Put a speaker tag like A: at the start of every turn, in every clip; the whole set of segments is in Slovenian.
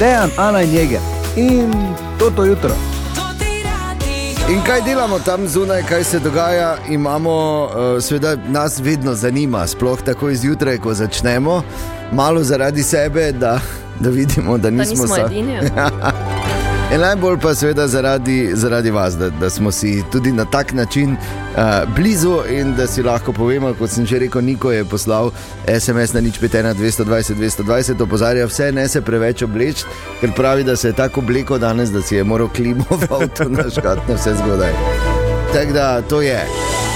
A: Dejan, Ana in Jeger. In to to jutro.
B: In kaj delamo tam zunaj, kaj se dogaja, imamo, uh, seveda, nas vedno zanima, sploh tako izjutraj, ko začnemo, malo zaradi sebe, da, da vidimo, da
C: Da
B: nismo
C: nismo
B: sa-
C: edini.
B: In najbolj pa seveda zaradi, zaradi vas, da, da smo si tudi na tak način uh, blizu in da si lahko povemo, kot sem že rekel, Niko je poslal SMS na nič 5, 220, 220, opozarja vse, ne se preveč obleči, ker pravi, da se je tako obleko danes, da si je moral klimo v avtu naškatne vse zgodaj. Tako da to je,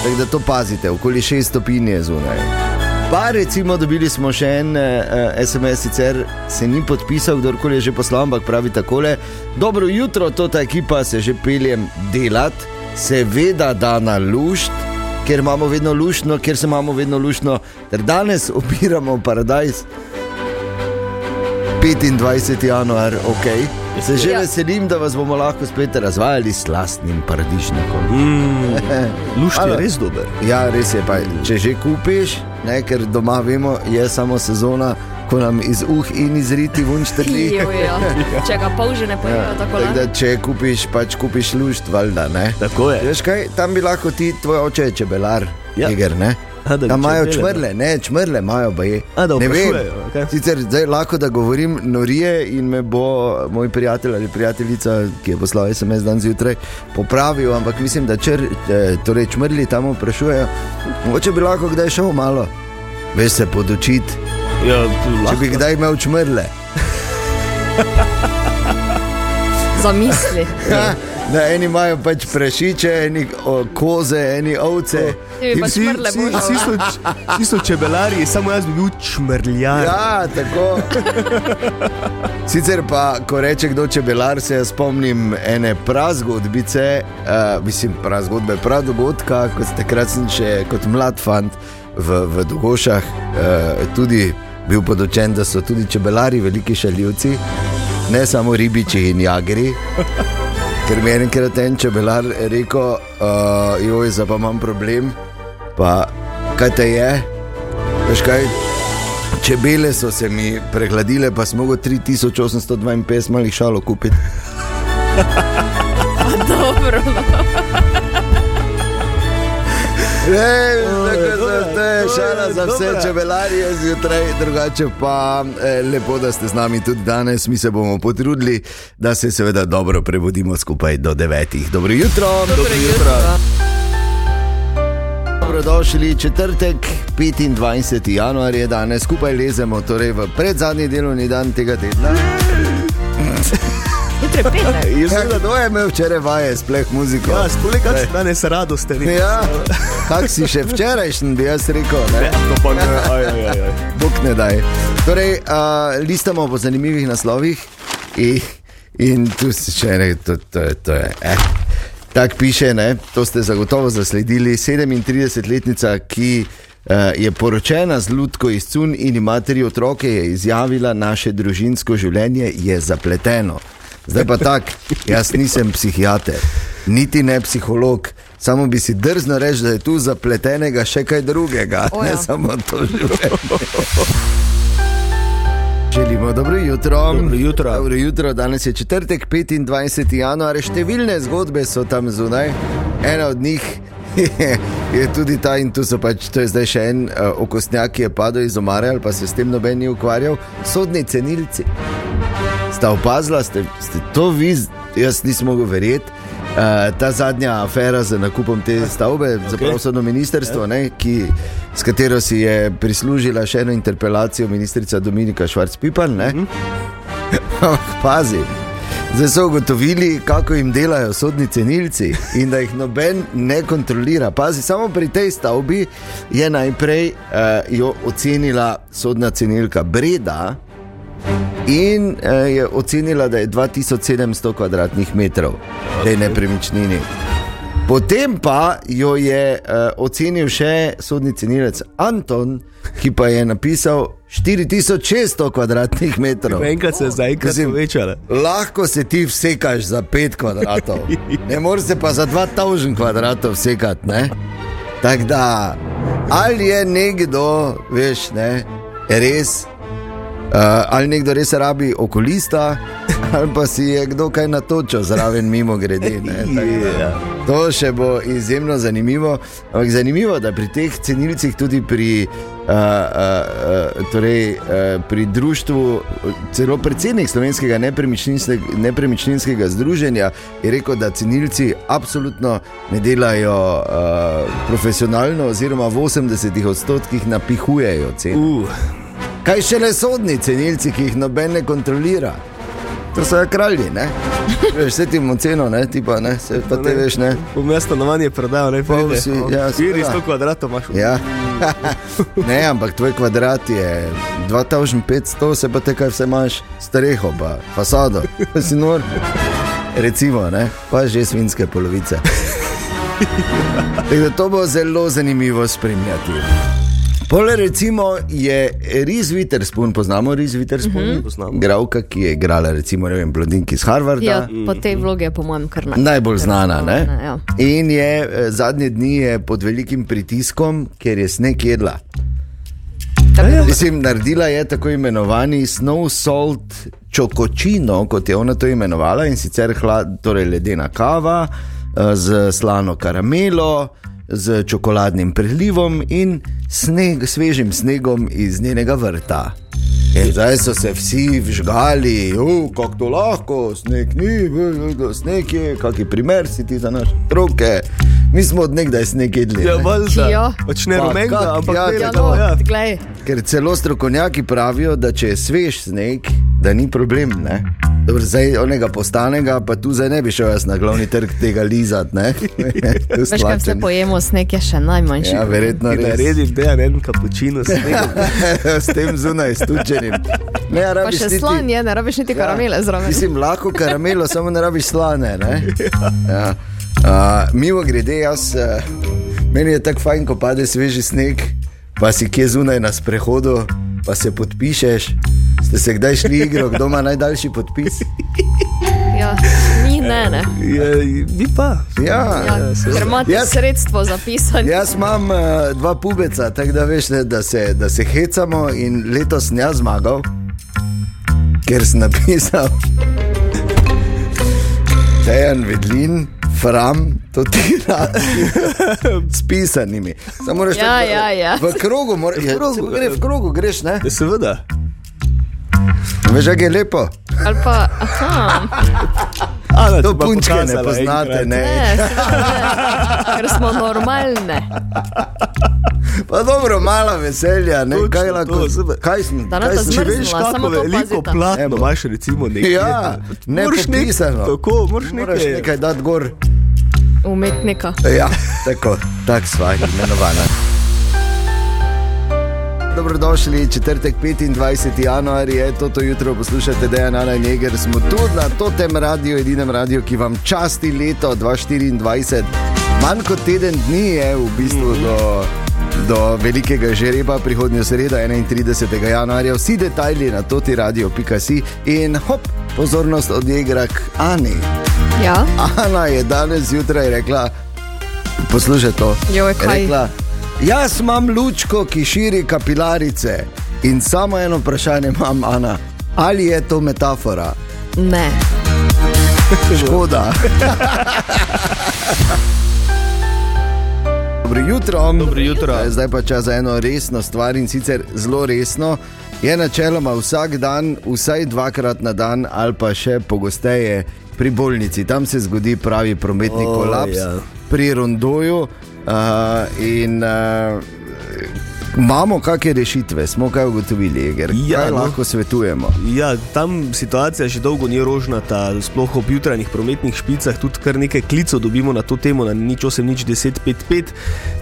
B: tako da to pazite, okoli 6 stopinj je zunaj. Pa recimo dobili smo še en uh, SMS, sicer se ni podpisal, kdorkoli je že poslal, ampak pravi takole: Dobro jutro, to ta ekipa se že peljem delat, seveda da na lušt, ker imamo vedno luštno, ker se imamo vedno luštno, ter danes opiramo paradajz. 25. januar, ok. Se že
C: Ja.
B: veselim, da vas bomo lahko spet razvajali s lastnim paradižnikom.
D: Mm, lušt je res dober.
B: Ja, res je. Pa, če že kupiš, ne, ker doma vemo, je samo sezona, ko nam iz uh in iz riti vunštrli.
C: Jojo. Če ga pol že ne pojejo,
B: Ja,
C: tako
B: da,
C: da.
B: če kupiš, pač kupiš lušt, valjda. Ne?
D: Tako je.
B: Veš kaj, tam bi lahko ti, tvoj oče je čebelar,
D: Ja.
B: Iger, ne?
D: A, da
B: imajo čmrle, ne, čmrle imajo, pa je.
D: A, da
B: ne vem.
D: okej.
B: Sicer zdaj lahko da govorim norije in me bo moj prijatelj ali prijateljica, ki je poslal SMS dan zjutraj, popravil, ampak mislim, da čr, eh, torej čmrli tam vprašujejo. Mogoče bi lahko kdaj šel malo, veš se podočiti,
D: Ja,
B: če bi kdaj imel čmrle.
C: Zamisli.
B: Ja, Da eni imajo pač prašiče, eni o, koze, eni ovce.
C: Ti bi
B: In
C: pa
B: vsi-
D: Vsi, vsi, so, vsi so čebelari, samo jaz bi bil čmrljar.
B: Ja, tako. Sicer pa, ko reče kdo čebelar, se spomnim ene prazgodbice, uh, mislim, prazgodbe, prav dogodka, kot takrat sem še kot mlad fant v, v Dogošah uh, tudi bil podočen, da so tudi čebelari veliki šaljivci, ne samo ribiči in jagri. Ker mi je enkrat en čebelar rekel, uh, joj, zdaj pa imam problem, pa kaj te je, veš kaj. Čebele so se mi prehladile, pa smo mogli 3852 malih šalo kupiti.
C: Dobro.
B: Ej,
D: to
B: da šala za vse
D: dobra.
B: čebelarje zjutraj, drugače pa eh, lepo, da ste z nami tudi danes. Mi se bomo potrudili, da se seveda dobro prebudimo skupaj do devetih. Dobro jutro,
C: Dobro jutro.
B: Dobrodošli četrtek, 25. januar je danes, skupaj lezemo torej v predzadnji delovni dan tega tedna.
C: Jutri je petek.
B: Ja,
D: sem
B: kdo je imel včeraj vaje, spleh muziko?
D: Ja, spole, kak si danes radosten.
B: Ja, kak si še včerajšnji, bi jaz rekel. Ne?
D: Ja, to pa ne, aj, aj, aj, aj.
B: Bog ne daj. Torej, uh, listamo po zanimivih naslovih in, in tu si še ne, to, to, to je. Eh. Tako piše, ne? to ste zagotovo zasledili. 37-letnica, ki uh, je poročena z Ludko iz Cun in ima tri otroke, je izjavila, naše družinsko življenje je zapleteno. Zdaj pa tako, jaz nisem psihiater, niti ne psiholog, samo bi si drzno reči, da je tu zapletenega še kaj drugega,
C: O,
B: ne samo to življenje. Želimo dobro jutro.
D: Dobro jutro.
B: Dobro jutro. Danes je četrtek, 25. januar, številne zgodbe so tam zunaj. Ena od njih je, je tudi ta, in tu so pač, to je zdaj še en uh, okostnjak, ki je padel iz omare ali pa se s tem noben ni ukvarjal, sodni cenilci. Sta opazila, ste, ste to vi, jaz nisem mogel verjeti. Uh, ta zadnja afera z nakupom te stavbe, okay. za pravosodno ministrstvo, ne, ki, s katero si je prislužila še eno interpelacijo ministrica Dominika Švarc-Pipan. Mm -hmm. Pazi. Zdaj so ugotovili, kako jim delajo sodni cenilci in da jih noben ne kontrolira. Pazi, samo pri tej stavbi je najprej uh, jo ocenila sodna cenilka Breda, in uh, je ocenila, da je 2700 kvadratnih metrov te nepremičnini. Potem pa jo je uh, ocenil še sodni cenilec Anton, ki pa je napisal 4600 kvadratnih metrov.
D: Enkrat se je zaenkrat
B: Mislim,
D: povečala.
B: Lahko se ti vsekaš za 5 kvadratov, ne moreš se pa za 2000 kvadratov vsekati. ne. Tako da, ali je nekdo, veš, ne, res ali nekdo res rabi okolista, ali pa si je kdo kaj natočil zraven mimo grede. Da to še bo izjemno zanimivo. Ampak zanimivo je, da pri teh cenilcih tudi pri. Uh, uh, uh, torej, uh, pri društvu, celo predsednik slovenskega nepremičninskega, nepremičninskega združenja je rekel, da cenilci absolutno ne delajo uh, profesionalno, oziroma v 80 odstotkih napihujejo cene.
D: Uh,
B: Kaj šele sodni cenilci, ki jih noben ne kontrolira? To so ja kralji, ne? Veš, vse ti imamo ceno, ne, ti pa ne, se pa te veš, ne.
D: bom jaz stanovanje prodal, ne
B: Pol
D: pride.
B: si- ja,
D: Viri
B: seveda.
D: 100 kvadratov imaš.
B: Ja. ne, ampak tvoj kvadrat je 2500, se pa te kaj vse imaš, streho, pa fasado, pa si nor. Recimo, ne, pa že svinske polovice. Tako da to bo zelo zanimivo spremljati. Pole recimo je Riz Witherspoon, poznamo Riz Witherspoon, mm -hmm.
D: Poznamo.
B: Gravka, ki je igrala recimo ne vem, blondinki iz Harvarda.
C: Ja, po tej vlogi je po mojem kar naj.
B: Najbolj znana. Ne?
C: Ja.
B: In je eh, zadnje dni je pod velikim pritiskom, ker je sneg jedla. Mislim, naredila je tako imenovani snow salt čokočino, kot je ona to imenovala, in sicer hlad, torej ledena kava eh, z slano karamelo, z čokoladnim prelivom in sneg, svežim snegom iz njenega vrta. In zdaj so se vsi vžgali, kako to lahko, sneg ni, v- v- sneg je, kakšen primer si ti za naše otroke. Mi smo od nekdaj sneg jedli.
D: Ja,
B: ne.
D: valjda. Pač ne
B: Pa
D: rumenga,
B: kak,
D: ampak
B: ja,
D: belega,
C: Ja, no,
D: ja.
C: glej.
B: Ker celo strokovnjaki pravijo, da če je svež sneg, da ni problem. Ne? Dobro, zdaj onega postanega, pa tu zdaj ne bi šel jaz na glavni trg tega lizati. ne. Tu
C: Veš, kaj vse
B: slačen.
C: pojemo, sneg je še najmanjši.
B: Ja, verjetno
D: Ti
B: res.
D: naredi dejan en kapučino s snegom.
B: S tem zunaj stučenim. Ne,
C: Pa še
B: niti-
C: slan je, ne rabiš niti karamele zraven.
B: Mislim, lahko karamelo, samo ne rabiš slane. Ne? Ja. Uh, mimo grede, jaz, uh, meni je tako fajn, ko pade sveži sneg, pa si kje zunaj na sprehodu, pa se podpišeš. Ste se kdaj šli igro, kdo ima najdaljši podpis?
C: Ja, ni ne, ne.
D: Ja, Ni pa.
B: Ja,
C: Ja, ker imate
B: Jaz-
C: sredstvo za pisanje.
B: Jaz imam uh, dva pubeca, tako da veš, ne, da, se, da se hecamo in letos jaz zmagal, ker sem napisal. Dejan Vedlin, Fram, to ti radi, s pisanimi. Samo moraš
C: Ja,
B: tako,
C: ja, ja.
B: V krogu, mora, ja,
D: krogu,
B: gre, v krogu greš, ne?
D: Ja, seveda.
B: Veš, kako je lepo.
C: Ali pa, aha,
D: Ana,
B: To punčke ne poznate, ne.
C: ne, ne, ker smo normalne.
B: Pa dobro, mala veselja, ne?
D: Točno
B: Kaj lahko?
D: super.
B: Kaj sem?
C: Da ne
B: kaj
C: te
B: sem-
D: Če
C: zmrznila,
D: veš,
C: samo
D: kako
C: to
D: veliko platno
B: Evo.
D: imaš, recimo, nekje.
B: Ja, ne
D: Moraš nek-
B: popisano.
D: Tako, moraš
B: Moraš
D: nekaj.
B: nekaj dati gor.
C: Umetnika.
B: Ja, tako, tako sva imenovana. Dobrodošli, četrtek 25. januar je to jutro, poslušate Dejan Ana Neger. Smo tudi na tem radiju, edinem radiju, ki vam časti leto 2024. Manj kot teden dni je v bistvu do, do velikega žreba, prihodnjo sredo, 31. januarja. Vsi detajli na toti radio.si in hop, pozornost odigra k Ani.
C: Ja,
B: Ana je danes zjutraj rekla: Poslušaj to.
C: Joj, kaj?
B: Rekla, Jaz imam lučko, ki širi kapilarice. In samo eno vprašanje imam, Ana. Ali je to metafora?
C: ne.
B: Škoda. Dobro jutro.
D: Dobro jutro.
B: Eh, Zdaj pa čas za eno resno stvar in sicer zelo resno. Je načeloma vsak dan, vsaj dvakrat na dan, ali pa še pogosteje pri bolnici. Tam se zgodi pravi prometni
D: O,
B: kolaps,
D: ja.
B: pri rondoju. Uh, in uh, imamo kakšne rešitve, smo kaj ugotovili, Eger?
D: Ja,
B: kaj
D: no.
B: lahko svetujemo.
D: Ja, tam situacija že dolgo ni rožnata, sploh ob jutranjih prometnih špicah, tudi kar nekaj klicev dobimo na to temo, na nič 8, nič 10, 5, 5.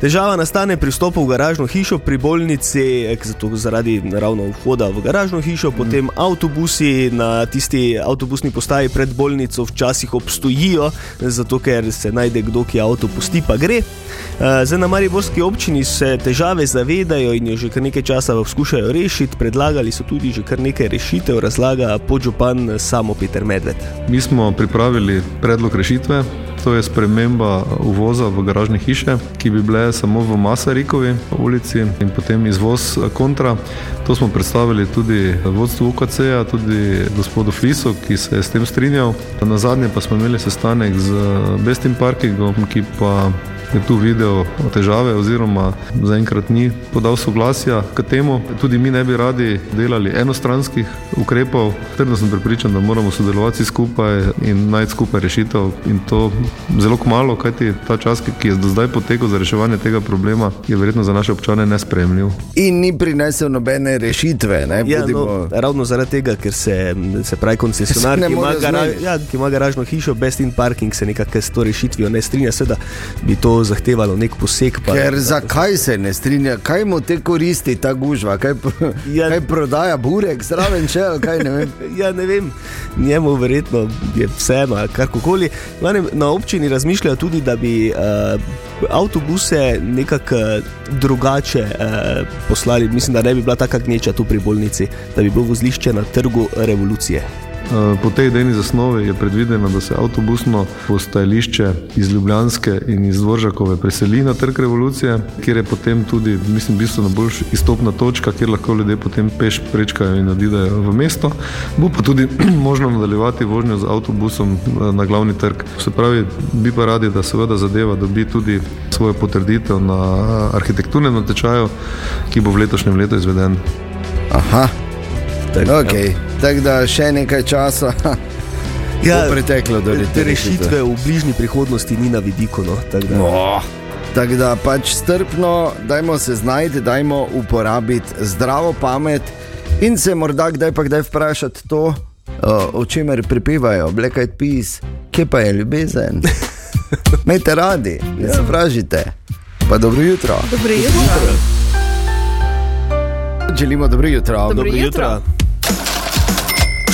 D: Težava nastane pri vstopu v garažno hišo pri bolnici, eh, zato zaradi ravno vhoda v garažno hišo, potem avtobusi na tisti avtobusni postaji pred bolnico včasih obstojijo, zato ker se najde kdo, ki avto pusti, pa gre. Eh, Zdaj na Mariborski občini se težave zavedajo rešujejo in jo že kar nekaj časa poskušajo rešiti. Predlagali so tudi že kar nekaj rešitev, razlaga podžupan samo Peter Medved.
E: Mi smo pripravili predlog rešitve. To je sprememba uvoza v garažne hiše, ki bi bile samo v Masarikovi ulici in potem izvoz kontra. To smo predstavili tudi vodstvu UKC-ja, tudi gospodu Flisu, ki se je s tem strinjal. Na zadnje pa smo imeli sestanek z Bestim Parkingom, ki pa je tu videl težave oziroma zaenkrat ni podal soglasja k temu. Tudi mi ne bi radi delali enostranskih ukrepov. Trdno sem pripričan, da moramo sodelovati skupaj in najti skupaj rešitev in to zelo malo, kajti ta čas, ki je do zdaj potekel za reševanje tega problema, je verjetno za naše občane nespremljiv.
B: In ni prinesel nobene rešitve. Ne?
D: Ja,
B: Bodimo-
D: no, ravno zaradi tega, ker se, se pravi koncesionar,
B: Se
D: ki ima,
B: more
D: gara,
B: zmeniti.
D: ja, ki ima garažno hišo, Best in Parking, se nekako s to rešitvijo ne strinja, seveda bi to zahtevalo nek poseg. Pa,
B: Ker zakaj se ne strinja, kaj mu te koristi ta gužva, kaj,
D: Ja.
B: kaj prodaja burek, zraven če, ali kaj ne vem.
D: Ja, ne vem, njemu verjetno je vseeno, karkoli. Na občini razmišljajo tudi, da bi uh, avtobuse nekako uh, drugače uh, poslali. Mislim, da ne bi bila taka gneča tu pri bolnici, da bi bilo vozlišče na trgu revolucije.
E: Eh, Po tej idejni zasnovi je predvideno, da se avtobusno postajališče iz Ljubljanske in iz Dvoržakove preseli na trg revolucije, kjer je potem tudi, mislim, bistveno bolj izstopna točka, kjer lahko ljudje potem peš prečkajo in odidejo v mesto. Bo pa tudi možno nadaljevati vožnjo z avtobusom eh, na glavni trg. Se pravi, bi pa radi, da seveda zadeva dobi tudi svojo potrditev na eh, arhitekturnem natečaju, ki bo v letošnjem letu izveden.
B: Aha,
D: Tak,
B: ok. Tako da še nekaj časa
D: Ja,
B: preteklo do
D: Te
B: te
D: rešitve v bližnji prihodnosti ni na vidiku. No, tako da-
B: Oh. Tako da pač strpno, dajmo se znajti, dajmo uporabiti zdravo pamet in se morda kdaj pa kdaj vprašati to, o, o čemer pripevajo, Black Eyed Peas, kje pa je ljubezen. Majte radi, ne se vprašajte. Pa dobro jutro.
C: Dobro jutro.
B: Želimo dobro jutro.
C: Dobro
D: Dobro
C: jutro.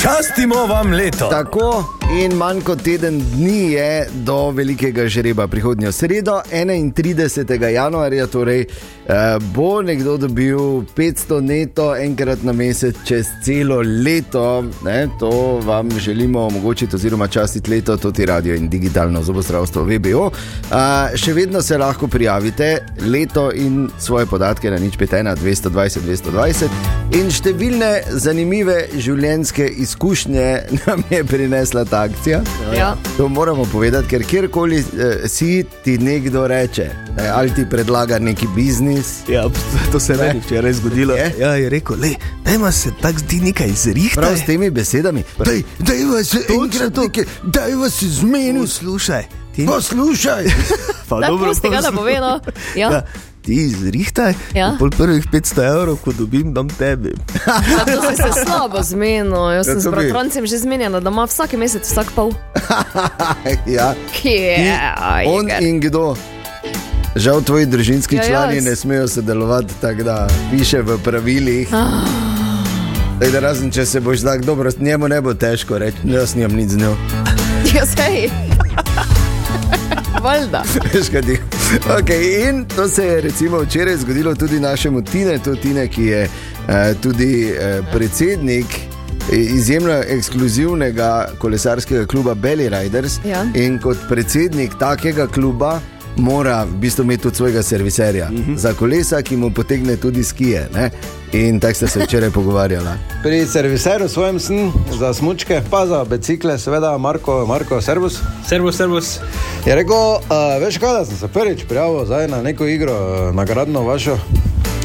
A: Častimo vam leto.
B: Tako in manj kot teden dni je do velikega žreba prihodnjo sredo, 31. januarja, torej eh, bo nekdo dobil 500 neto enkrat na mesec čez celo leto. Ne, to vam želimo omogočiti, oziroma častiti leto, to ti radio in digitalno zobozdravstvo VBO. Eh, še vedno se lahko prijavite leto in svoje podatke na nič 5, 220, 220 in številne zanimive življenjske izkušnje nam je prinesla ta akcija.
C: Ja.
B: To moramo povedati, ker kjerkoli eh, si ti nekdo reče, ne, ali ti predlaga neki biznis.
D: Ja, to se je
B: Ne.
D: meni včeraj zgodilo.
B: Je?
D: Ja, je rekel, le, dajma se tako zdi nekaj zrihtaj.
B: Prav s temi besedami, daj, daj vas enkrat nekaj, daj vas zmeni,
D: Poslušaj, ti
B: poslušaj.
D: pa
C: Da, pusti ga, da pove, no. Ja.
D: Ja, ti zrihtaj,
C: Ja.
D: pol prvih 500 evrov, ko dobim, dam tebi.
C: Zato si se slabo zmenil. Jaz
B: Ja,
C: sem
B: to
C: s bratrancem že zmenjena, da ima vsak mesec vsak pol.
B: ja,
C: Kje?
B: on in kdo. Žal tvoji družinski
C: Ja,
B: ja, člani
C: jaz.
B: ne smejo sodelovati, tako da piše v pravilih.
C: Ah.
B: Tako da razen če se boš tako dobro, njemu ne bo težko reči, jaz nimam nič z njo.
C: Ja, sej. Valjda.
B: Veš, kaj ti- Okay, in to se je recimo včeraj zgodilo tudi našemu Tinetu, Tine, ki je eh, tudi eh, predsednik eh, izjemno ekskluzivnega kolesarskega kluba Belly Riders.
C: Ja.
B: In kot predsednik takega kluba mora v bistvu imeti tudi svojega serviserja uh -huh. za kolesa, ki mu potegne tudi skije. Ne? In tako ste se včeraj pogovarjali.
F: Pri serviserju svojem sem za smočke, pa za bicikle, seveda, Marko, Marko Servus.
G: Servus, servus.
F: Je rekel, uh, veš kaj, da sem se prvič prijavil zdaj na neko igro, uh, nagradno vašo.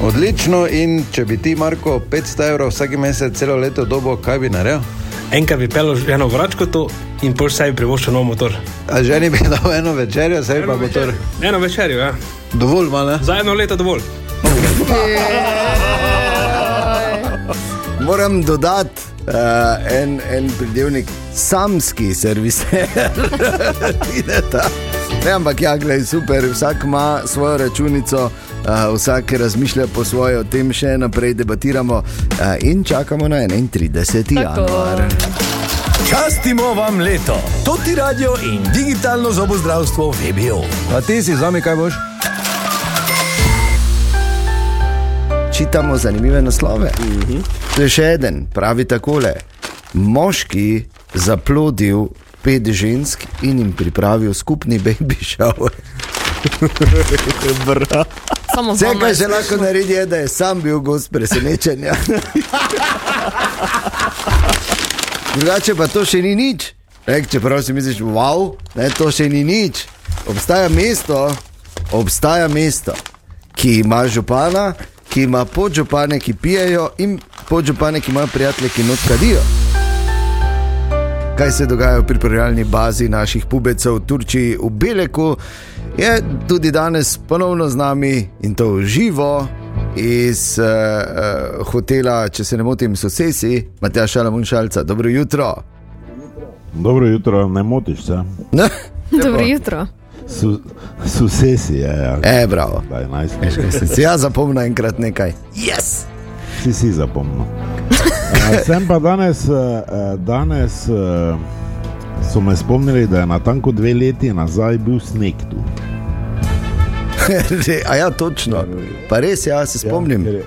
F: Odlično, in če bi ti, Marko, 500 evrov vsak mesec, celo leto dobo, kaj bi naredil?
G: Enkrat bi pel eno vračko tu in pol sebi privoščil nov motor.
F: A ženi bi dal eno večerjo, sebi pa motor.
G: Eno večerjo, ja.
F: Dovolj malo, ne?
G: Za eno leto dovolj.
B: Moram dodati uh, en, en pridevnik, samski serviser. Tineta. ne, ampak ja, gledaj, super, vsak ima svojo računico, uh, vsak razmišlja po svoje, o tem še naprej debatiramo uh, in čakamo na 31. januar.
A: Častimo vam leto. To ti radio in digitalno zobozdravstvo VBO.
F: A ti si z nami kaj boš?
B: čitamo zanimive naslove. To je še en, pravi takole: Moški zaplodil pet žensk in jim pripravil skupni baby shower.
C: Samo
B: Vse, kar že lahko naredi, je, da je sam bil gost presenečenja. Drugače pa to še ni nič. Rek, čeprav si misliš, wow, ne, to še ni nič. Obstaja mesto, obstaja mesto, ki ima župana, ki ima podžupane, ki pijejo in podžupane, ki imajo prijatelje, ki not kadijo. Kaj se dogaja v pripravljalni bazi naših pubecev v Turčiji, v Beleku, je tudi danes ponovno z nami in to v živo iz uh, uh, hotela, če se ne motim, sosesi, Matja Šalamun Šalca. Dobro jutro.
H: Dobro jutro, ne motiš se.
B: Ne?
C: Dobro jutro.
H: Su, susesi je. Ja.
B: E, bravo.
H: Daj, nice.
B: Jaz zapomnil enkrat nekaj. Yes!
H: Si si zapomnil. Uh, sem pa danes, uh, danes uh, so me spomnili, da je na tanko dve leti nazaj bil sneg tu.
B: A ja, točno. Pa res, ja, se spomnim.
H: Ja, je-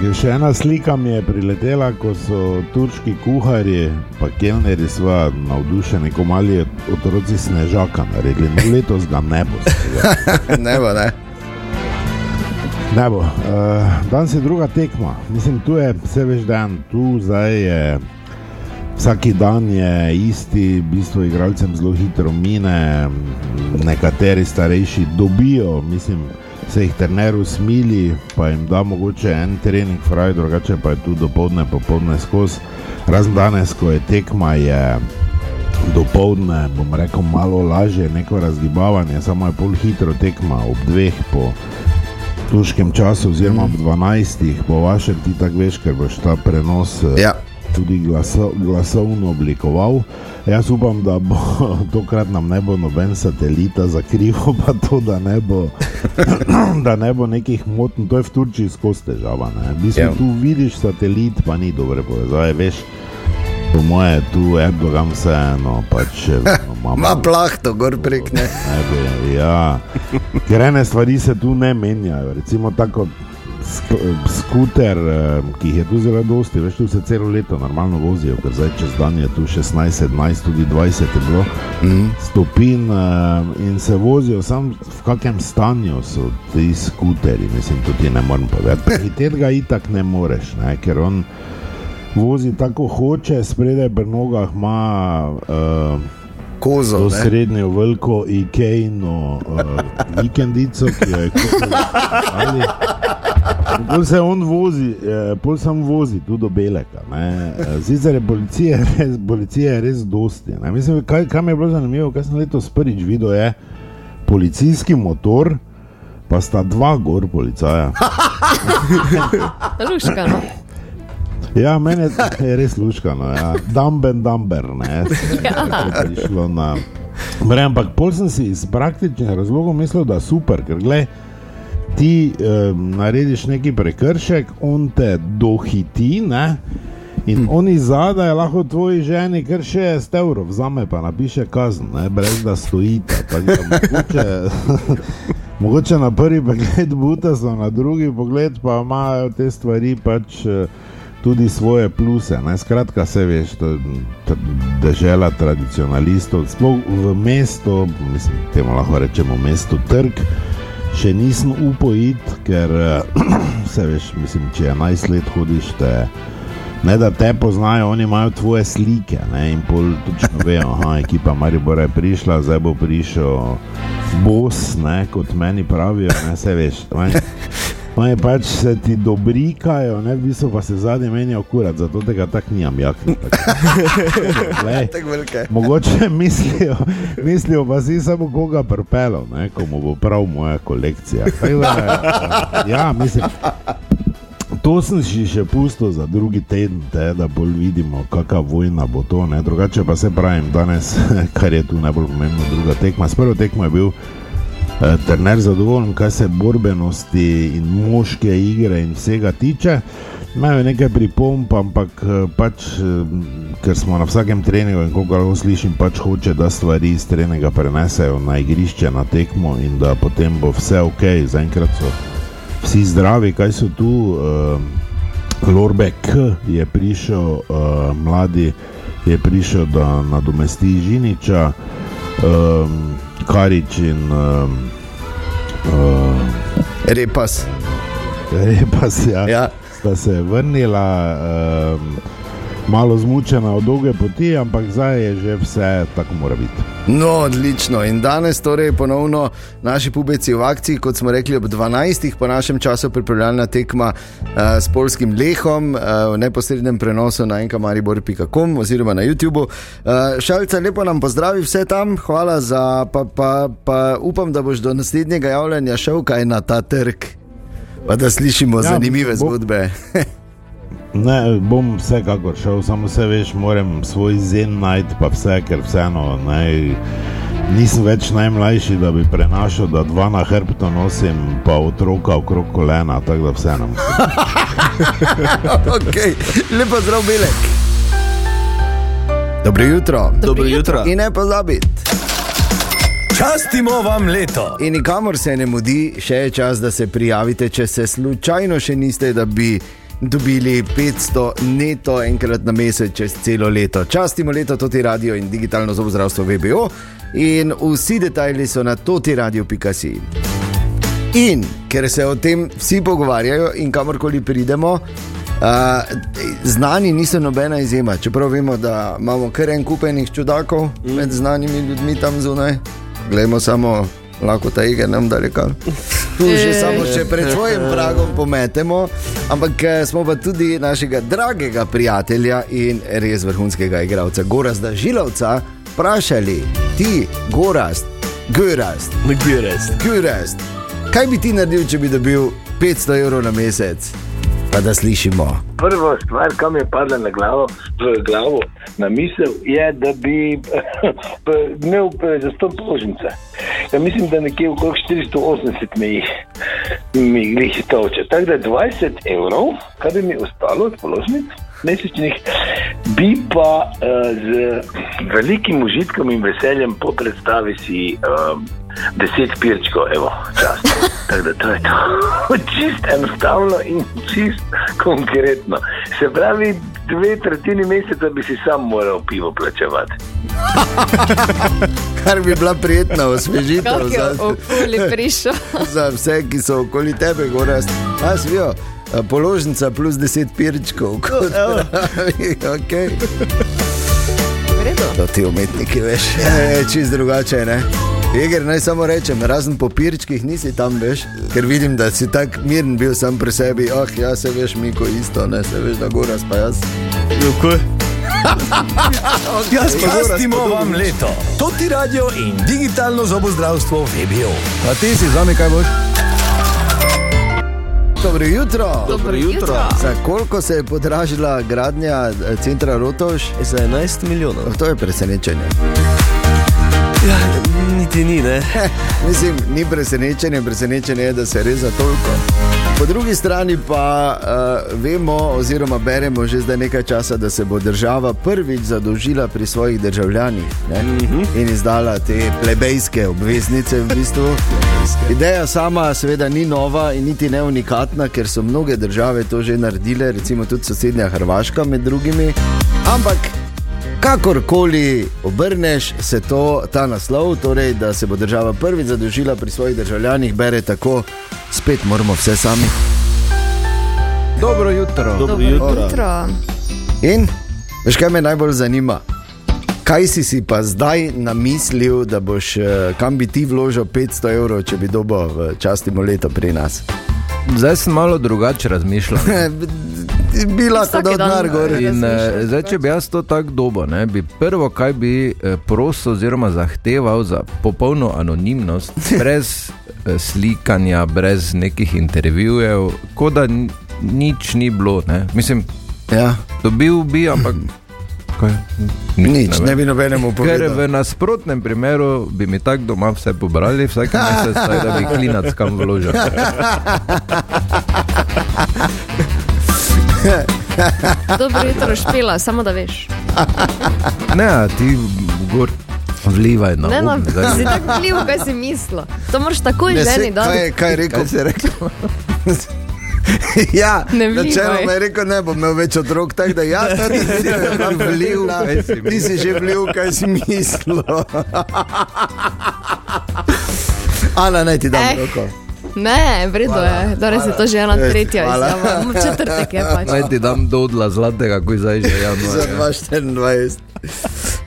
H: ker Še ena slika mi je priletela, ko so turški kuharji, pa kelneri, sva navdušeni, ko mali otroci snežaka naredili. No, letos ga ne bo.
B: ne bo, ne.
H: Ne bo. Uh, danes je druga tekma. Mislim, tu je vse več dan, tu zdaj je. Vsaki dan je isti, v bistvu igralcem zelo hitro mine, nekateri starejši dobijo, mislim, se jih trener usmili, pa jim da mogoče en trening, fraj, drugače pa je tu dopoledne, popoldne skozi. Razen danes, ko je tekma, je dopoledne, bom rekel, malo lažje, neko razgibavanje, samo je pol hitro tekma ob dveh po turškem času, oziroma ob 12, po vašem, ti tako veš, ker boš ta prenos eh,
B: Ja.
H: Tudi glaso, glasovno oblikoval. Jaz upam, da bo tokrat nam ne bo noben satelita zakrival, pa to, da ne bo, da ne bo nekih motenj. To je v Turčiji skozi težava. Ne? V bistvu
B: Ja.
H: tu vidiš satelit, pa ni dobre povezave, veš. Po moje tu Erdogan vseeno pač eh, no,
B: Ma
H: ima
B: plahto, gor prek ne.
H: Ne bi, ja. Ker ene stvari se tu ne menjajo. Recimo tako sk skuter, eh, ki jih je tu zelo dosti, veš, tu se celo leto normalno vozijo, ker zdaj čez dan je tu 16, 17, tudi 20 je bilo
B: Mhm.
H: stopin eh, in se vozijo, sam v kakem stanju so ti skuteri, mislim, to ti ne morem povedati. Prehiteti ga itak ne moreš, ne, ker on vozi tako hoče, spredaj pri nogah ima. Uh,
B: Kozo.
H: To srednjo veliko Ikejno uh, vikendico, ki jo je kupil. ali- Pol se on vozi, pol sam vozi tudi do Beleka. ne. Eh, Sicer je policija res, policija je res dosti. Ne. Mislim, kaj, kaj mi je bilo zanimivo, kaj sem letos prvič videl, je policijski motor, pa sta dva gor policaja.
C: Luška, no.
H: Ja, meni je- res luškano, ja. Dumben, dumber, ne. Ja. Prišlo na. Bre, ampak pol sem si iz praktičnih razlogov mislil, da super, ker gledaj, ti eh, narediš neki prekršek, on te dohiti, ne. In oni zadaj lahko tvoji ženi kar 60 evrov, vzame pa napiše kazen, ne, brez da stojite. Mogoče, mogoče na prvi pogled butasto, na drugi pogled pa imajo te stvari pač. eh, Tudi svoje pluse, ne? skratka, se veš, to je dežela tradicionalistov, sploh v mestu, mislim, temu lahko rečemo mesto Trg, še nisem upal iti, ker eh, se veš, mislim, če 11 let hodiš, te, ne da te poznajo, oni imajo tvoje slike ne, in pol točno vejo, da ekipa Maribora je prišla, zdaj bo prišel bos, ne, kot meni pravijo, ne se veš. Ne, Oni pač se ti dobrikajo, ne, v bistvu pa se zadnji menijo kurat, zato tega tako nijam jakne. Glej,
B: Tako velike.
H: Mogoče mislijo, mislijo pa si samo koga prpelo, ne, ko mu bo prav moja kolekcija. Tako Da, ja, mislim, to sem si še pustil za drugi teden, te, da bolj vidimo, kakšna vojna bo to. Ne. Drugače pa se pravim, danes, kar je tu najbolj pomembno, druga tekma. S prvo tekmo je bil eh, trener zadovoljen, kar se borbenosti in moške igre in vsega tiče. Imajo nekaj pripomb, ampak eh, pač, eh, ker smo na vsakem treningu in koliko lahko slišim, pač hoče, da stvari iz treninga prenesejo na igrišče, na tekmo in da potem bo vse ok. Zaenkrat so vsi zdravi, kaj so tu. Uh, Lorbe K je prišel, mladi je prišel, da nadomesti Žiniča, um, Karič in um, uh,
B: Repas.
H: Repas, ja,
B: Ja.
H: sta se vrnila, um, malo zmučena od dolge poti, ampak zdaj je že vse tako mora biti.
B: No, odlično. In danes torej ponovno naši pubeci v akciji, kot smo rekli, ob 12. po našem času pripravljalna tekma uh, s polskim lehom uh, v neposrednem prenosu na enkamaribor.com oziroma na YouTubu. Uh, šalca, lepo nam pozdravi vse tam, hvala za, pa, pa, pa upam, da boš do naslednjega javljanja šel kaj na ta trg. Pa da slišimo Ja, zanimive
H: bo-
B: zgodbe.
H: Ne, bom vsekakor šel, samo se veš, moram svoj zen najti, pa vse, ker vseeno ne, nisem več najmlajši, da bi prenašal, da dva na hrbtu nosim, pa otroka okrog kolena, tako da vseeno.
B: okay. Lepo zdrav, Belek. Dobro jutro.
D: Dobro jutro.
B: In ne pozabiti.
A: Častimo vam leto.
B: In nikamor se ne mudi, še je čas, da se prijavite, če se slučajno še niste, da bi dobili 500 neto enkrat na mesec čez celo leto. Častimo leto, to ti radio in digitalno zobozdravstvo VBO. In vsi detajli so na totiradio.si. In ker se o tem vsi pogovarjajo in kamorkoli pridemo. Uh, znani niso nobena izjema, čeprav vemo, da imamo kar en kupenih čudakov mm. med znanimi ljudmi tam zunaj. Glejmo samo, lahko ta igra nam da reka. Tu že samo še pred svojim pragom pometemo, ampak eh, smo pa tudi našega dragega prijatelja in res vrhunskega igralca, Gorazda Žilovca, vprašali, ti, Gorazd, Gorazd,
D: Gurest.
B: Gorazd, kaj bi ti naredil, če bi dobil 500 evrov na mesec? Pa da slišimo.
I: Prva stvar, ki mi je padla na glavo, v glavo, na misel, je, da bi imel za to položnice. Ja, mislim, da nekje okrog 480 mi jih, mi jih toče. Tako da 20 evrov, kar bi mi ostalo od položnic mesečnih, bi pa uh, z velikim užitkom in veseljem po predstavi si um, deset pirčkov, evo, čas. Tako da to je to. Čist enostavno in čist konkretno. Se pravi, dve tretjini meseca bi si sam moral pivo plačevati.
B: Kar bi bila prijetna osvežitev za, za vse, ki so okoli tebe, Gorazd. A, svijo, a, položnica plus 10 pirčkov. kot pravi, okay. To ti umetniki veš, je čist drugače. Ne? Jeger, naj samo rečem, razen po pirčkih nisi tam, veš, ker vidim, da si tako miren bil sam pri sebi. Ah, ja, se veš, Miko isto, ne se veš, da goras pa jaz.
D: Kako? Jaz pa goras.
A: Častimo vam leto. To ti radio in digitalno zobozdravstvo VBO.
F: A ti si za me kaj boš?
B: Dobro jutro.
D: Dobro jutro.
B: Za koliko se je podražila gradnja eh, centra Rotoš?
D: Za 11 milijonov.
B: To je presenečenje.
D: Ja, niti ni, ne.
B: Mislim, ni presenečenje, presenečenje je, da se res za toliko. Po drugi strani pa uh, vemo, oziroma beremo že zdaj nekaj časa, da se bo država prvič zadolžila pri svojih državljanih ne? in izdala te plebejske obveznice. V bistvu. Ideja sama seveda ni nova in niti ne unikatna, ker so mnoge države to že naredile, recimo tudi sosednja Hrvaška med drugimi. Ampak Kakorkoli obrneš, se to, ta naslov, torej, da se bo država prvič zadolžila pri svojih državljanih, bere tako, spet moramo vse sami. Dobro jutro.
D: Dobro
C: Dobro
D: jutro.
C: jutro.
B: In, veš, kaj me najbolj zanima? Kaj si si pa zdaj namislil, da boš, eh, kam bi ti vložil 500 evrov, če bi dobil v častimo leto pri nas?
J: Zdaj sem malo drugače razmišljal.
B: bi lahko dal denar gor.
C: eh,
J: In,
C: razmišljal,
J: zdaj, če bi jaz to tako dobo, ne, bi prvo, kaj bi eh, prosil, oziroma zahteval za popolno anonimnost, brez eh, slikanja, brez nekih intervjujev, kot da n- nič ni bilo. Ne. Mislim,
B: Ja,
J: dobil bi, ampak kaj,
B: nič,
J: vem.
B: ne bi nobenemu
J: Ker
B: povedal.
J: v nasprotnem primeru bi mi tako doma vse pobrali, vsak mesec, tako da bi klinac kam vložil.
C: Dobro jutro, špila, samo da veš.
J: Ne, ti gor vlivaj na
C: Ne, no,
J: um, zdaj.
C: si tako vpliv, kaj si mislil. To moraš takoj
B: Ne,
C: ženi
B: saj, kaj, kaj rekel?
J: Kaj si rekel?
B: Ja,
C: Ne vlivaj.
B: načeloma je rekel, ne bom imel več otrok, tako da ja, ta ti si vlil, ti si že vlil, kaj si mislil. Ana, naj ti dam
C: Eh.
B: roko.
C: Ne, v redu je. Danes je to že ena tretja izjava. Četrtek je pač.
J: Naj ti dam dodla zlatega, ko je zdaj že
B: Za
J: januar.
B: 2024.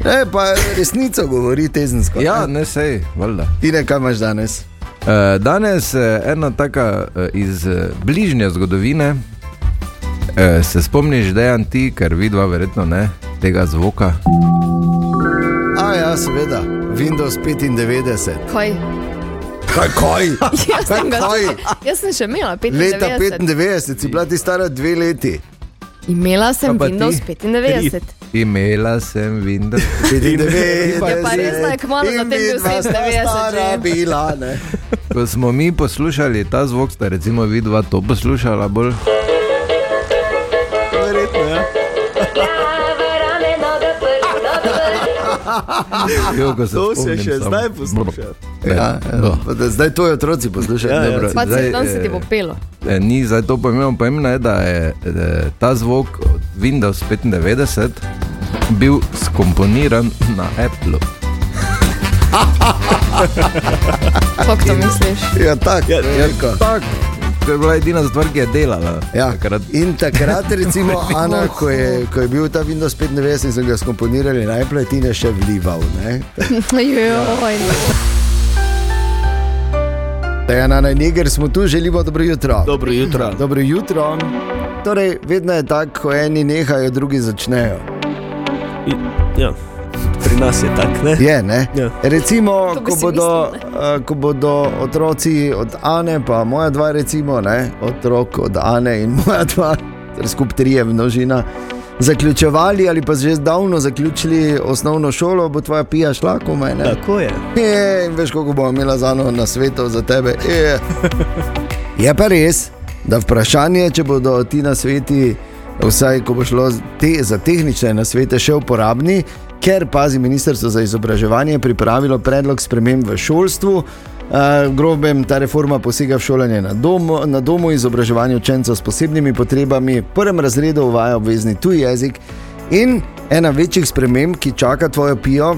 B: Ne, pa resnico govori tezensko.
J: Ja,
B: ne?
J: ne sej, valjda.
B: Ti ne, kaj imaš danes?
J: Eh, Danes je ena taka eh, iz eh, bližnje zgodovine. Eh, Se spomniš, da je ti, ker vidva verjetno ne tega zvoka.
B: A ja, seveda, Windows 95.
C: Kaj?
B: Kaj, kaj?
C: Jaz sem, ga,
B: Kaj?
C: jaz sem še imela 95.
B: Leta 95 si bila ti stara dve leti.
C: Imela sem
J: pa ti?
C: Windows 95.
J: Imela sem Windows.
B: 95.
C: Je pa res, da je kmalu
B: In
C: zatem bil
B: midva sta
C: 97
B: stara
C: že.
B: bila, ne.
J: Ko smo mi poslušali ta zvok, sta recimo vidva to poslušala bolj.
D: Verjetno, ja.
J: Jo, ko se
D: To se
J: spomnim
D: še
J: samo.
D: zdaj posluša.
B: Ja, ja. Pa da Zdaj tvoji otroci poslušajo.
D: Ja, ja.
B: dobro.
C: Pa
J: Zdaj,
C: se tam se ti
J: eh,
C: bo pelo.
J: E, ni zdaj to pomembno, pomembno je, da je e, ta zvok od Windows 95 bil skomponiran na Apple.
C: Kako to misliš?
B: Ja, tako.
D: Ja,
B: Ja,
J: Tako, to je bila edina stvar, ki je delala.
B: Ja,
J: Takrat.
B: in takrat, recimo, Ana, ko je, ko je bil ta Windows 95 in so ga skomponirali, najprej ti ne še vlival. Ne?
C: Joj.
B: Je na Niger, smo tu, želimo dobro jutro.
D: Dobro jutro.
B: Dobro jutro. Torej, vedno je tako, ko eni nehajo, drugi začnejo.
D: I- Ja. Pri nas je tako, ne?
B: Je, ne?
D: Ja.
B: Recimo,
C: bi
B: ko bodo,
C: mislil,
B: uh, ko bodo otroci od Ane, pa moja dva, recimo, ne? otrok od Ane in moja dva, skupaj trije množina, zaključevali ali pa že zdavno zaključili osnovno šolo, bo tvoja pija šla komaj. Ne?
D: Tako je.
B: Je, in veš, koliko bomo imeli za eno na svetu za tebe. Je. je pa res, da vprašanje, če bodo ti na sveti, vsaj ko bo šlo te, za tehnične na svete, še uporabni, ker pazi Ministrstvo za izobraževanje pripravilo predlog sprememb v šolstvu. Uh, grobem ta reforma posega v šolanje na domu, na domu izobraževanje učencev s posebnimi potrebami, v prvem razredu uvaja obvezni tuji jezik in ena večjih sprememb, ki čaka tvojo pijo,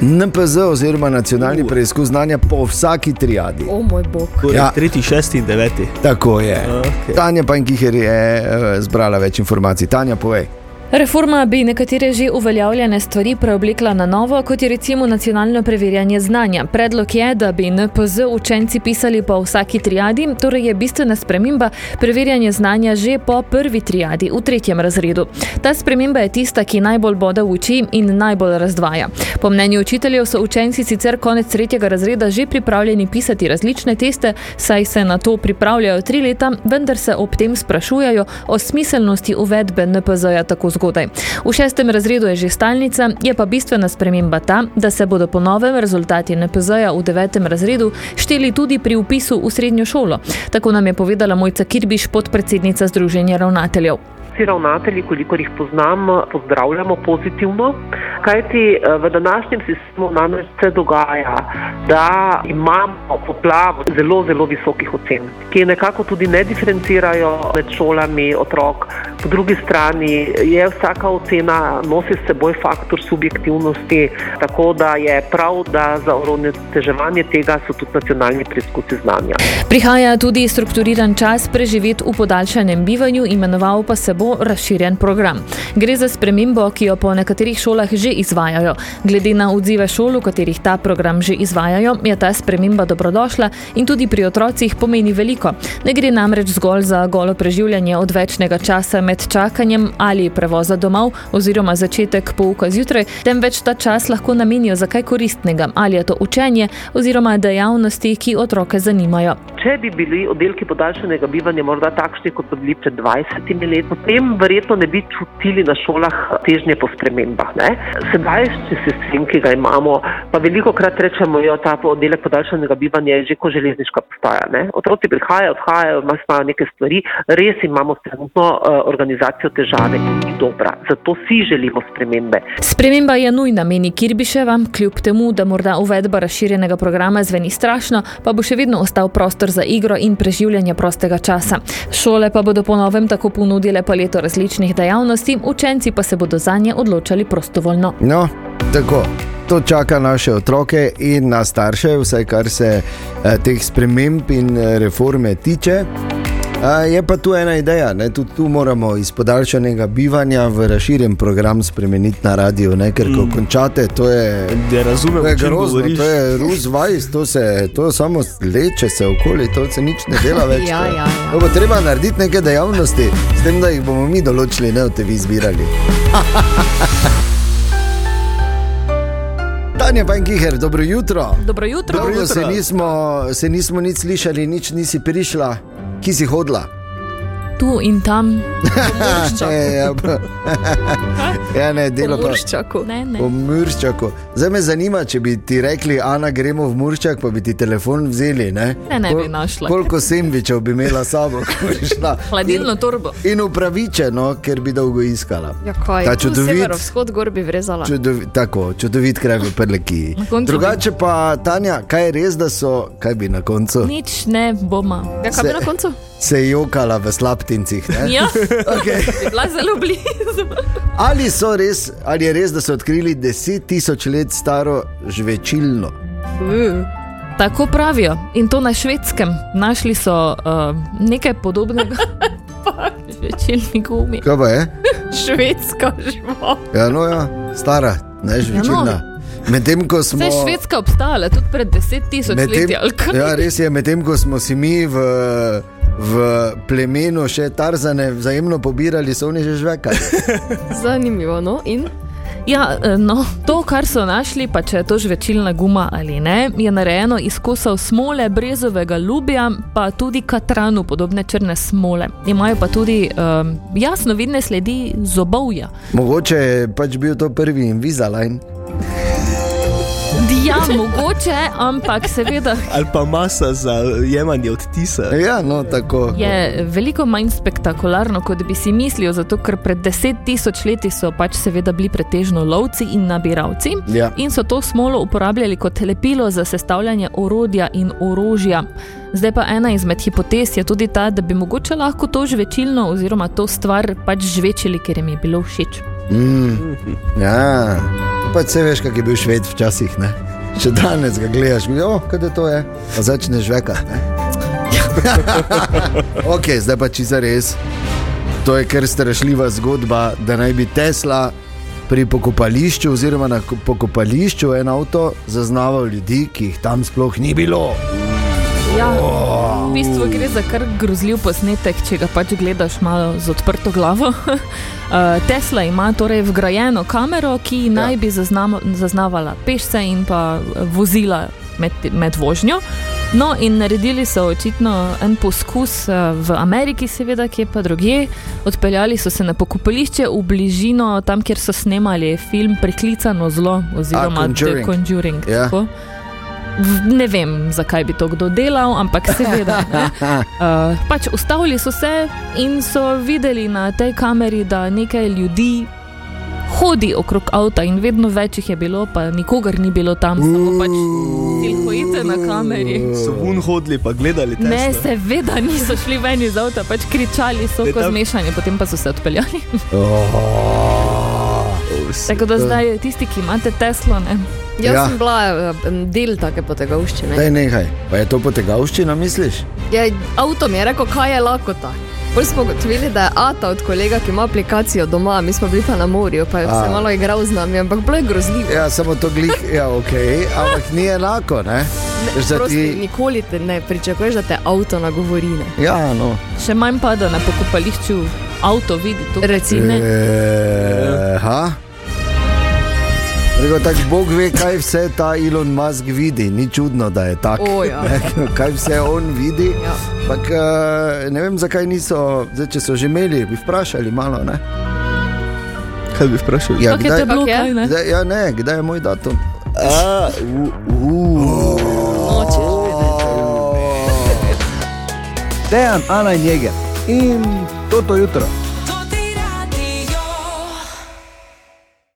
B: NPZ oziroma nacionalni preizkus znanja po vsaki triadi.
C: O moj bog.
D: Torej,
B: Ja.
D: ja. tretji, šesti in deveti.
B: Tako je.
D: Okej.
B: Tanja Pankiher je eh, zbrala več informacij. Tanja, povej.
K: Reforma bi nekatere že uveljavljene stvari preoblekla na novo, kot je recimo nacionalno preverjanje znanja. Predlog je, da bi NPZ učenci pisali po vsaki triadi, torej je bistvena sprememba preverjanje znanja že po prvi triadi, v tretjem razredu. Ta sprememba je tista, ki najbolj boda v oči in najbolj razdvaja. Po mnenju učiteljev so učenci sicer konec tretjega razreda že pripravljeni pisati različne teste, saj se na to pripravljajo tri leta, vendar se ob tem sprašujejo o smiselnosti uvedbe NPZ-ja tako zgodaj. V šestem razredu je že stalnica, je pa bistvena sprememba ta, da se bodo po novem rezultati NPZ-ja v devetem razredu šteli tudi pri upisu v srednjo šolo. Tako nam je povedala Mojca Kirbiš, podpredsednica Združenja ravnateljev.
L: Vsi ravnatelji, kolikor jih poznam, pozdravljamo pozitivno, kajti eh, v današnjem sistemu namreč se dogaja, da imamo poplavo zelo, zelo visokih ocen, ki nekako tudi ne diferencirajo med šolami otrok. Po drugi strani je vsaka ocena nosi s seboj faktor subjektivnosti, tako da je prav, da za uravnoteževanje tega so tudi nacionalni preizkusi znanja.
K: Prihaja tudi strukturiran čas preživet v podaljšanem bivanju, imenoval pa se bo razširjen program. Gre za spremembo, ki jo po nekaterih šolah že izvajajo. Glede na odzive šol, v katerih ta program že izvajajo, je ta sprememba dobrodošla in tudi pri otrocih pomeni veliko. Ne gre namreč zgolj za golo preživljanje odvečnega časa med čakanjem ali prevoza domov oziroma začetek pouka zjutraj, temveč ta čas lahko namenijo za kaj koristnega, ali je to učenje oziroma dejavnosti, ki otroke zanimajo.
L: Če bi bili oddelki podaljšanega bivanja morda takšni, kot so bili pred 20 leti, potem verjetno ne bi čutili na šolah težnje po spremembah. Ne? Sedaj, če se sistem, ki ga imamo, pa veliko krat rečemo, da ta oddelek podaljšanega bivanja je že kot železniška postaja. Ne? Otroci prihajajo, odhajajo, imajo neke stvari, res imamo trenutno uh, organizacijo težave, ki ni dobra. Zato si želimo spremembe.
K: Sprememba je nujna, meni Kirbiševa, kljub temu, da morda uvedba razširjenega programa zveni strašno, pa bo še vedno ostal prostor za igro in preživljanje prostega časa. Šole pa bodo po novem tako ponudile paleto različnih dejavnosti, učenci pa se bodo za nje odločali prostovoljno.
B: No, tako. To čaka naše otroke in na starše, vsaj kar se eh, teh sprememb in eh, reforme tiče. Je pa tu ena ideja, ne? tudi tu moramo iz podaljšanega bivanja v razširjen program spremeniti na radio, ne? ker ko
D: Mm.
B: končate, to je,
D: Da razumem,
B: to je
D: o čem
B: grozno,
D: govoriš.
B: to je rus vajs, to, se, to samo leče se okoli, to se nič ne dela več.
C: Ja, ja, ja.
B: To bo treba narediti neke dejavnosti, s tem, da jih bomo mi določili, ne od tebi izbirali. Tanja Pankiher, dobro jutro.
K: Dobro jutro.
B: Dolgo se nismo, se nismo nič slišali, nič nisi prišla, ki si hodila.
K: Tu in tam,
B: Ja, ja, ja, ne, delo pa.
C: Murščaku.
K: ne, ne.
B: V Murščaku. Zdaj me zanima, če bi ti rekli, Ana, gremo v Murščak, pa bi ti telefon vzeli. Ne,
K: Ne, ne bi našla.
B: Koliko sendvičev bi imela s sabo, ko bi šla?
K: Hladilno torbo.
B: In upravičeno, ker bi dolgo iskala.
C: Ja, kaj?
B: Ta čudovit,
C: Severovzhod gor bi vrezala.
B: čudovi, tako, čudovit kraj v Prleki. Drugače pa, Tanja, kaj je res, da so, kaj bi na koncu?
K: Nič ne bomo.
C: Ja, kaj bi
B: Se-
C: na koncu?
B: Se je jokala v slabtincih. Ne?
K: Ja,
B: Okay.
K: bi bila zelo blizu.
B: Ali, so res, ali je res, da so odkrili 10 tisoč let staro žvečilno?
C: Uh.
K: Tako pravijo. In to na švedskem. Našli so uh, nekaj podobnega. Večilni gumi.
B: Kaj pa je?
C: Švedska žival.
B: Ja, no, ja, stara, ne žvečilna. Medtem ko smo.
K: Vse je Švedska obstajala tudi pred deset tisoč leti. ali kaj?
B: ja, res je, medtem ko smo si mi v, v plemenu še tarzane vzajemno pobirali, so oni že žvekali.
C: Zanimivo, no? In?
K: Ja, eh, no, to, kar so našli, pa če je to žvečilna guma ali ne, je narejeno iz kosov smole, brezovega lubja, pa tudi katranu, podobne črne smole. Imajo pa tudi um, jasno vidne sledi zobovja.
B: Mogoče je pač bil to prvi Invisalign.
K: Ja, mogoče, ampak seveda
D: Ali pa masa za jemanje odtisa.
B: Ja, no, tako.
K: je veliko manj spektakularno, kot bi si mislil, zato ker pred deset tisoč leti so pač seveda bili pretežno lovci in nabiralci
B: Ja.
K: in so to smolo uporabljali kot lepilo za sestavljanje orodja in orožja. Zdaj pa ena izmed hipotez je tudi ta, da bi mogoče lahko to žvečilno oziroma to stvar pač žvečili, ker jim je bilo všeč.
B: Mm. Ja, pa se veš, kak je bil šved včasih. Ne? Če danes ga gledaš, oh, kaj je to je, pa začneš ne. ok, zdaj pa čisto res. To je kar strašljiva zgodba, da naj bi Tesla pri pokopališču, oziroma na ko- pokopališču, en avto zaznaval ljudi, ki jih tam sploh ni bilo.
K: Ja, v bistvu gre za kar grozljiv posnetek, če ga pač gledaš malo z odprto glavo. Uh, Tesla ima torej vgrajeno kamero, ki naj bi zaznavala pešce in pa vozila med, med vožnjo. No, in naredili so očitno en poskus eh, v Ameriki, seveda, ki je pa druge. Odpeljali so se na pokopališče v bližino, tam, kjer so snemali film Preklicano zlo, oziroma The
B: Conjuring.
K: Conjuring.
B: Ja.
K: tako. Ne vem, zakaj bi to kdo delal, ampak seveda. Uh, pač ustavili so se in so videli na tej kameri, da nekaj ljudi hodi okrog avta, in vedno več jih je bilo, pa nikogar ni bilo tam, samo pač silhojite na kameri.
D: So vun hodili, pa gledali te.
K: Ne, seveda niso šli ven iz avta, pač kričali so kot
D: tam-
K: zmešani, potem pa so se odpeljali.
B: Oh.
K: Tako da zdaj tisti, ki imate Teslo, ne.
C: Jaz
B: Ja.
C: sem bila eh, del take potegovščine.
B: Daj nehaj, pa je to potegavščina, misliš?
C: Ja, avto mi je rekel, kaj je lakota. Bolj smo ugotovili, da je Ata od kolega, ki ima aplikacijo doma, mi smo bili pa na morju, pa je
B: A.
C: se malo igral z nami, ampak bilo je grozljivo.
B: Ja, samo to glih, ja, ok, ampak ni enako, ne? Da
C: Prosti,
B: ti-
C: Nikoli te ne pričakuješ, da te avto nagovori. Ne.
B: Ja, no.
K: Še manj pa, da na pokopališču avto vidi to.
C: Recimo.
K: Ne.
B: E, ha? Rekel, tak, Bog ve, kaj vse ta Elon Musk vidi, ni čudno, da je tako.
C: O, ja.
B: kaj vse on vidi. Ja. Pak, uh, ne vem, zakaj niso, zdaj, če so že imeli, bi vprašali malo. Ne?
D: Kaj bi vprašali?
B: Ja,
K: Kak je bilo, kaj ne?
B: Kdaj, ja, ne, kdaj je moj datum? A, u, u.
M: Dejan, Ana in Jeger in toto jutro.